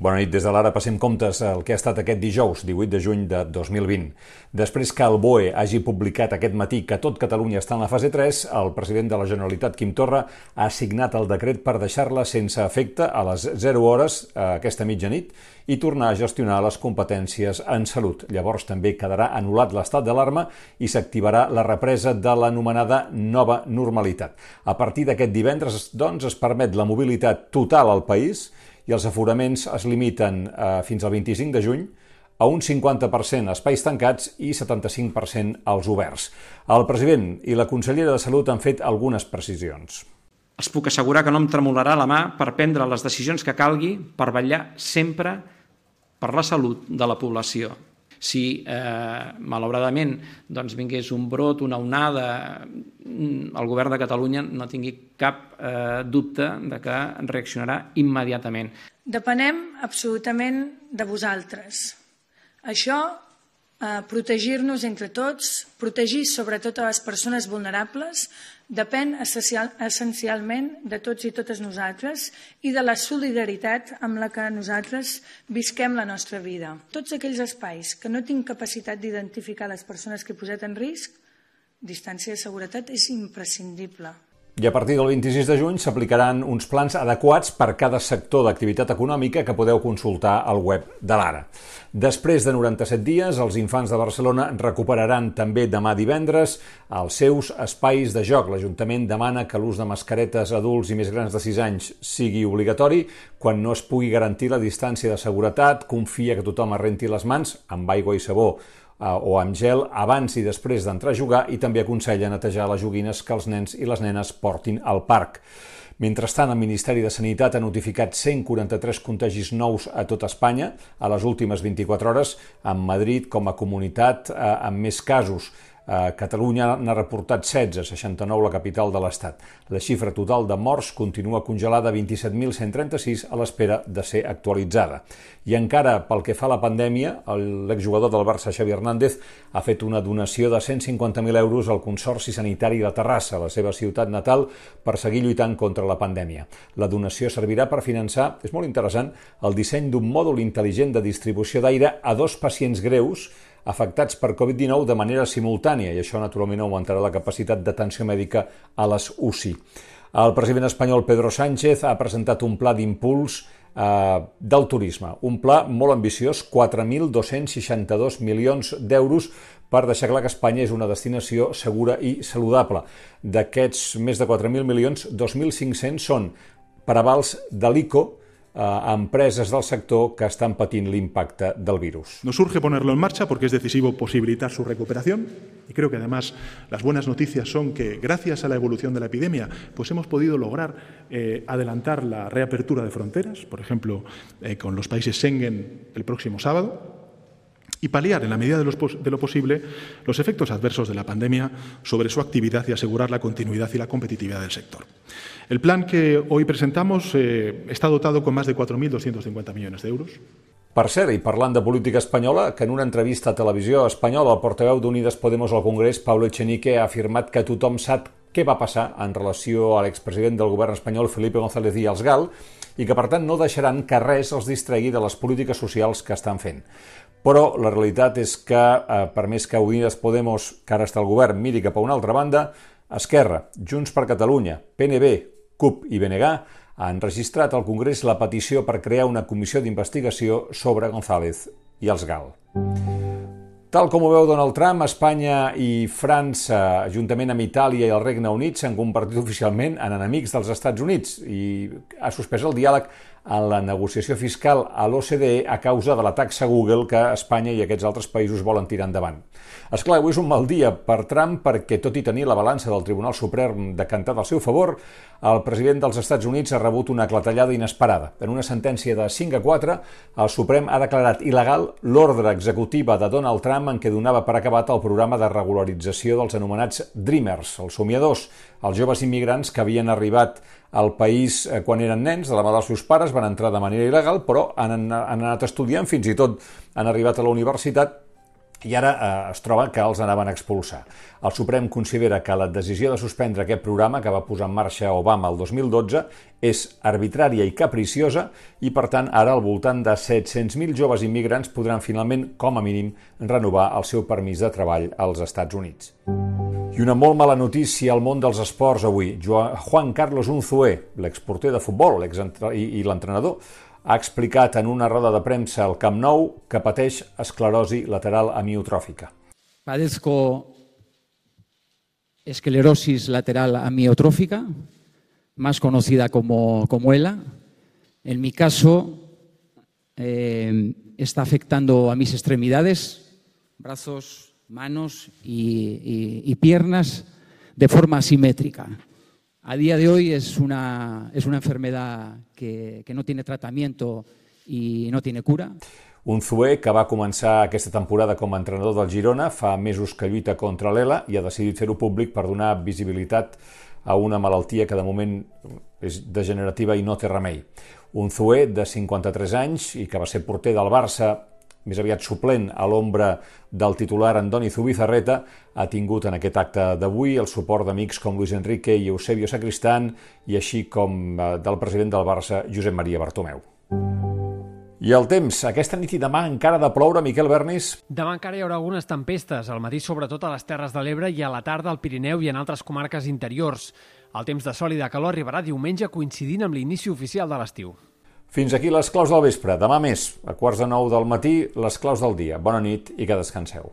Bona nit. Des de l'ara passem comptes el que ha estat aquest dijous, 18 de juny de 2020. Després que el BOE hagi publicat aquest matí que tot Catalunya està en la fase 3, el president de la Generalitat, Quim Torra, ha signat el decret per deixar-la sense efecte a les 0 hores eh, aquesta mitjanit i tornar a gestionar les competències en salut. Llavors també quedarà anul·lat l'estat d'alarma i s'activarà la represa de l'anomenada nova normalitat. A partir d'aquest divendres, doncs, es permet la mobilitat total al país els aforaments es limiten eh, fins al 25 de juny a un 50% espais tancats i 75% als oberts. El president i la consellera de Salut han fet algunes precisions. Els puc assegurar que no em tremolarà la mà per prendre les decisions que calgui per vetllar sempre per la salut de la població si eh, malauradament doncs, vingués un brot, una onada, mm, el govern de Catalunya no tingui cap eh, dubte de que reaccionarà immediatament. Depenem absolutament de vosaltres. Això eh, protegir-nos entre tots, protegir sobretot a les persones vulnerables, depèn essencialment de tots i totes nosaltres i de la solidaritat amb la que nosaltres visquem la nostra vida. Tots aquells espais que no tinc capacitat d'identificar les persones que he posat en risc, distància de seguretat és imprescindible. I a partir del 26 de juny s'aplicaran uns plans adequats per cada sector d'activitat econòmica que podeu consultar al web de l'Ara. Després de 97 dies, els infants de Barcelona recuperaran també demà divendres els seus espais de joc. L'Ajuntament demana que l'ús de mascaretes adults i més grans de 6 anys sigui obligatori quan no es pugui garantir la distància de seguretat, confia que tothom arrenti les mans amb aigua i sabó o amb gel abans i després d'entrar a jugar i també aconsella netejar les joguines que els nens i les nenes portin al parc. Mentrestant, el Ministeri de Sanitat ha notificat 143 contagis nous a tot Espanya a les últimes 24 hores, amb Madrid com a comunitat eh, amb més casos. Eh, Catalunya n'ha reportat 16, 69 la capital de l'Estat. La xifra total de morts continua congelada a 27.136 a l'espera de ser actualitzada. I encara pel que fa a la pandèmia, l'exjugador del Barça, Xavi Hernández, ha fet una donació de 150.000 euros al Consorci Sanitari de Terrassa, la seva ciutat natal, per seguir lluitant contra la pandèmia. La donació servirà per finançar, és molt interessant, el disseny d'un mòdul intel·ligent de distribució d'aire a dos pacients greus afectats per Covid-19 de manera simultània i això naturalment augmentarà la capacitat d'atenció mèdica a les UCI. El president espanyol Pedro Sánchez ha presentat un pla d'impuls eh, del turisme, un pla molt ambiciós, 4.262 milions d'euros per deixar clar que Espanya és una destinació segura i saludable. D'aquests més de 4.000 milions, 2.500 són per avals de l'ICO, a empresas del sector que están patint l'impacte del virus. Nos urge ponerlo en marcha porque es decisivo posibilitar su recuperación y creo que además las buenas noticias son que gracias a la evolución de la epidemia pues hemos podido lograr eh, adelantar la reapertura de fronteras, por ejemplo eh, con los países Schengen el próximo sábado y paliar, en la medida de, los, de, lo posible, los efectos adversos de la pandemia sobre su actividad y asegurar la continuidad y la competitividad del sector. El plan que hoy presentamos eh, està dotat con más de 4.250 milions d'euros. Per cert, i parlant de política espanyola, que en una entrevista a Televisió Espanyola el portaveu d'Unides Podemos al Congrés, Pablo Echenique, ha afirmat que tothom sap què va passar en relació a l'expresident del govern espanyol Felipe González Díaz Gal i que, per tant, no deixaran que res els distregui de les polítiques socials que estan fent. Però la realitat és que, eh, per més que Unides Podemos, que ara està al govern, miri cap a una altra banda, Esquerra, Junts per Catalunya, PNB, CUP i BNG han registrat al Congrés la petició per crear una comissió d'investigació sobre González i els GAL. Tal com ho veu Donald Trump, Espanya i França, juntament amb Itàlia i el Regne Unit, s'han convertit oficialment en enemics dels Estats Units i ha suspès el diàleg en la negociació fiscal a l'OCDE a causa de la taxa Google que Espanya i aquests altres països volen tirar endavant. És clar, avui és un mal dia per Trump perquè, tot i tenir la balança del Tribunal Suprem decantada al seu favor, el president dels Estats Units ha rebut una clatellada inesperada. En una sentència de 5 a 4, el Suprem ha declarat il·legal l'ordre executiva de Donald Trump en què donava per acabat el programa de regularització dels anomenats Dreamers, els somiadors, els joves immigrants que havien arribat al país eh, quan eren nens, de la mà dels seus pares, van entrar de manera il·legal, però han, han anat estudiant, fins i tot han arribat a la universitat i ara eh, es troba que els anaven a expulsar. El Suprem considera que la decisió de suspendre aquest programa que va posar en marxa Obama el 2012 és arbitrària i capriciosa i, per tant, ara al voltant de 700.000 joves immigrants podran finalment, com a mínim, renovar el seu permís de treball als Estats Units. I una molt mala notícia al món dels esports avui. Juan Carlos Unzué, l'exporter de futbol i, i l'entrenador, ha explicat en una roda de premsa al Camp Nou que pateix esclerosi lateral amiotròfica. Padezco esclerosis lateral amiotrófica, más conocida como, como ELA. En mi caso, eh, está afectando a mis extremidades, brazos, manos y, y, y piernas de forma asimétrica. A día de hoy es una, es una enfermedad que, que no tiene tratamiento y no tiene cura. Un Zue que va començar aquesta temporada com a entrenador del Girona, fa mesos que lluita contra l'ELA i ha decidit fer-ho públic per donar visibilitat a una malaltia que de moment és degenerativa i no té remei. Un Zue de 53 anys i que va ser porter del Barça més aviat suplent a l'ombra del titular Andoni Zubizarreta, ha tingut en aquest acte d'avui el suport d'amics com Luis Enrique i Eusebio Sacristán i així com eh, del president del Barça, Josep Maria Bartomeu. I el temps, aquesta nit i demà encara de ploure, Miquel Bernis? Demà encara hi haurà algunes tempestes, al matí sobretot a les Terres de l'Ebre i a la tarda al Pirineu i en altres comarques interiors. El temps de sol i de calor arribarà diumenge coincidint amb l'inici oficial de l'estiu. Fins aquí les claus del vespre. Demà més, a quarts de nou del matí, les claus del dia. Bona nit i que descanseu.